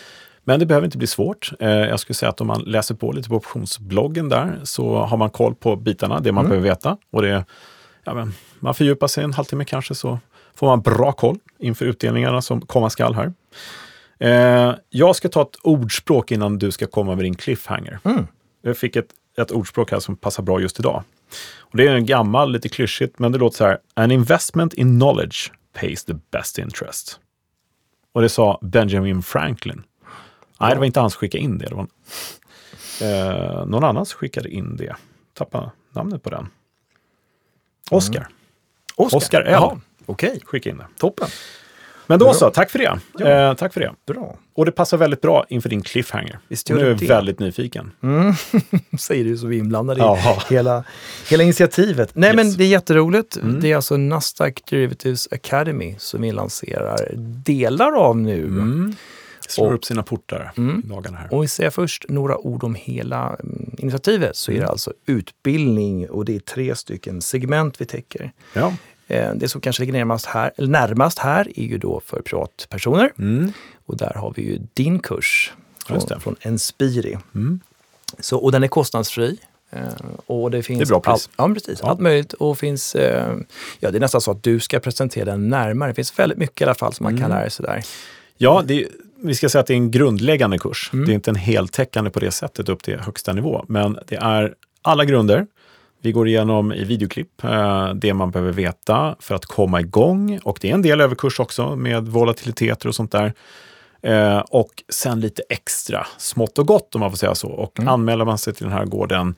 Men det behöver inte bli svårt. Eh, Jag skulle säga att om man läser på lite på optionsbloggen där så har man koll på bitarna, det man behöver veta. Och det, ja, men, man fördjupar sig en halvtimme kanske så får man bra koll inför utdelningarna som komma skall här. Eh, Jag ska ta ett ordspråk innan du ska komma med din cliffhanger. Mm. Jag fick ett, ett ordspråk här som passar bra just idag. Och det är en gammal, lite klyschigt, men det låter så här. An investment in knowledge pays the best interest. Och det sa Benjamin Franklin. Nej, det var inte han som skickade in det. det var, eh, någon annan som skickade in det. Tappa namnet på den. Oscar. Oscar, Oscar L. Jaha, Okej, Skickade in det. toppen. Men då så, tack för det. Ja. Eh, tack för det. Bra. Och det passar väldigt bra inför din cliffhanger. Visst gör nu är jag väldigt nyfiken. [LAUGHS] Säger du så vi är inblandade i hela, hela initiativet. Nej Yes. men det är jätteroligt. Mm. Det är alltså Nasdaq Derivatives Academy som vi lanserar delar av nu. Mm. Slår Och- upp sina portar Mm. i dagarna här. Om vi säger först några ord om hela mm, initiativet så är det alltså utbildning och det är tre stycken segment vi täcker. Ja. Eh, Det som kanske ligger närmast här, närmast här är ju då för privatpersoner. Mm. Och där har vi ju din kurs från, från Enspiri. Mm. Så, och den är kostnadsfri. Eh, och det, finns Det är bra pris. Allt, ja, precis. Ja. Allt möjligt. Och finns, eh, ja, det är nästan så att du ska presentera den närmare. Det finns väldigt mycket i alla fall som man kan Mm. lära sig där. Ja, det, vi ska säga att det är en grundläggande kurs. Mm. Det är inte en heltäckande på det sättet upp till högsta nivå, men det är alla grunder. Vi går igenom i videoklipp eh, det man behöver veta för att komma igång och det är en del överkurs också med volatiliteter och sånt där. Eh, och sen lite extra smått och gott om man får säga så. Och Mm. anmäler man sig till den här gården,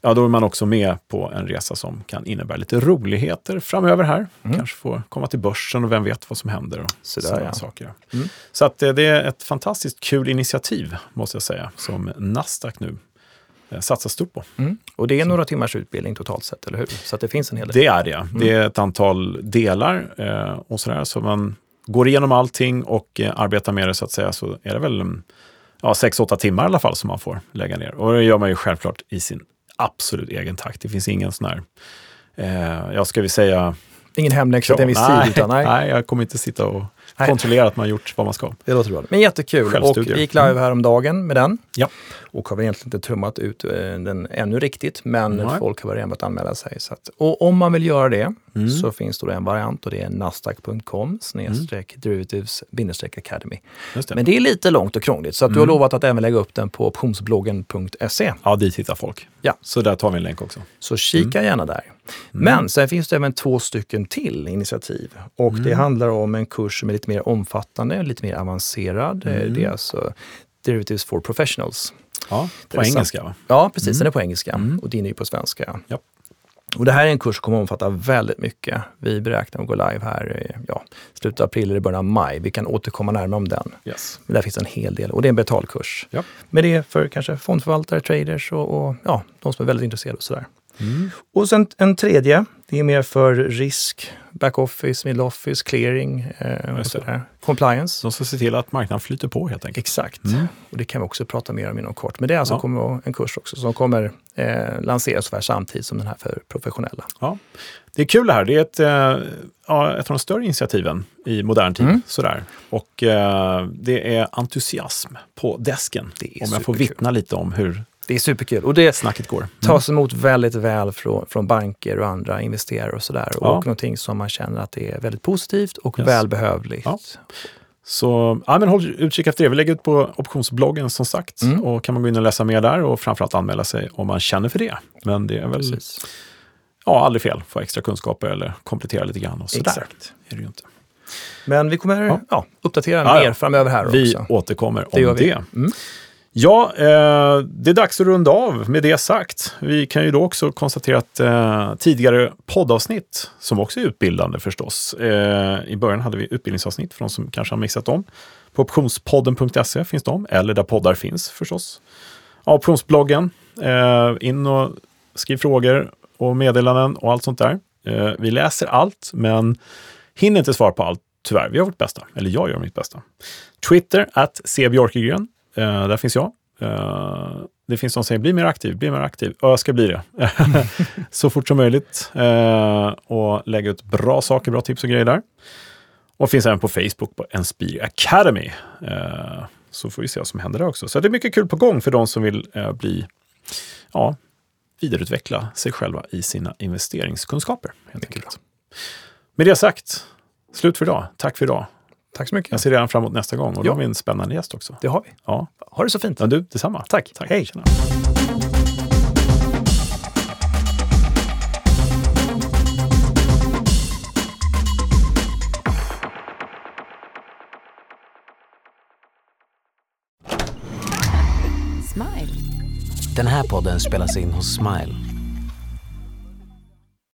ja då är man också med på en resa som kan innebära lite roligheter framöver här. Kanske få komma till börsen och vem vet vad som händer. Och Mm. Sådana ja. saker. Mm. Så att eh, det är ett fantastiskt kul initiativ, måste jag säga, som Nasdaq nu eh, satsar stort på. Mm. Och det är några timmars utbildning totalt sett, eller hur? Så det finns en hel del. Det är det. Det är ett antal delar eh, och sådär. Så man går igenom allting och eh, arbetar med det så att säga, så är det väl mm, ja, 6-8 timmar i alla fall som man får lägga ner. Och det gör man ju självklart i sin absolut egen takt. Det finns ingen sån här, eh, ja ska vi säga, Ingen hemläxa till en viss nej, tid, utan nej. nej, jag kommer inte sitta och Nej. kontrollera att man har gjort vad man ska. Det låter bra. Men jättekul. Och vi gick live häromdagen med den. Ja. Och har väl egentligen inte trummat ut eh, den ännu riktigt, men Nej. folk har redan börjat anmäla sig. Så att, och om man vill göra det Mm. så finns det en variant och det är nasdaq.com snedstreck derivatives bindestreck academy. Det. Men det är lite långt och krångligt så att du har Mm. lovat att även lägga upp den på optionsbloggen.se. Ja, dit hittar folk. Ja. Så där tar vi en länk också. Så kika gärna där. Men sen finns det även två stycken till initiativ. Och det handlar om en kurs som är lite mer omfattande, lite mer avancerad. Eh, Det är alltså Derivatives for Professionals. Ja, på engelska va? Ja, precis. Den är på engelska Mm. och din är ju på svenska. Ja. Och det här är en kurs som kommer att omfatta väldigt mycket. Vi beräknar att gå live här i ja, slutet av april eller början av maj. Vi kan återkomma närmare om den. Yes. Men där finns en hel del och det är en betalkurs. Ja. Men det är för kanske fondförvaltare, traders och, och ja, de som är väldigt intresserade och sådär. Mm. Och sen en tredje, det är mer för risk, backoffice, middle office, clearing eh, och sådär. Compliance. De ska se till att marknaden flyter på helt enkelt. Exakt. Mm. Och det kan vi också prata mer om inom kort. Men det är alltså Ja. en kurs också som kommer eh, lanseras ungefär samtidigt som den här för professionella. Ja. Det är kul det här. Det är ett, eh, ja, ett av de större initiativen i modern tid. Mm. Sådär. Och eh, det är entusiasm på desken. Om jag får vittna lite om hur Det är superkul. Och det snacket går. Mm. tas emot väldigt väl från, från banker och andra investerare och sådär. Ja. Och någonting som man känner att det är väldigt positivt och Yes. välbehövligt. Ja. Så ja, men håll utkik efter det. Vi lägger ut på optionsbloggen som sagt. Mm. Och kan man gå in och läsa mer där och framförallt anmäla sig om man känner för det. Men det är väl Precis. ja, aldrig fel. Få extra kunskaper eller komplettera lite grann. Och sådär. Exakt. Är det inte. Men vi kommer Ja. ja. uppdatera mer framöver här Vi också. återkommer Det gör om vi. det. Mm. Ja, eh, det är dags att runda av med det sagt. Vi kan ju då också konstatera att eh, tidigare poddavsnitt, som också är utbildande förstås, eh, i början hade vi utbildningsavsnitt för de som kanske har missat dem. På optionspodden.se finns de, eller där poddar finns förstås. Ja, optionsbloggen, eh, in och skriv frågor och meddelanden och allt sånt där. Eh, vi läser allt, men hinner inte svara på allt, tyvärr. Vi gör vårt bästa. Eller jag gör mitt bästa. Twitter, att cbjorkegren. Eh, där finns jag. Eh, det finns de som säger bli mer aktiv, bli mer aktiv. Och jag ska bli det. [LAUGHS] så fort som möjligt. Eh, och lägga ut bra saker, bra tips och grejer där. Och finns även på Facebook på Inspire Academy. Så får vi se vad som händer där också. Så det är mycket kul på gång för de som vill bli, ja, vidareutveckla sig själva i sina investeringskunskaper. Helt enkelt. Med det sagt, slut för idag. Tack för idag. Tack så mycket. Jag ser redan fram emot nästa gång och ja. då har vi en spännande gäst också. Det har vi. Ja. Ha det så fint. Ja, du, detsamma. Tack. Tack. Hej. Tjena. Den här podden spelas in hos Smile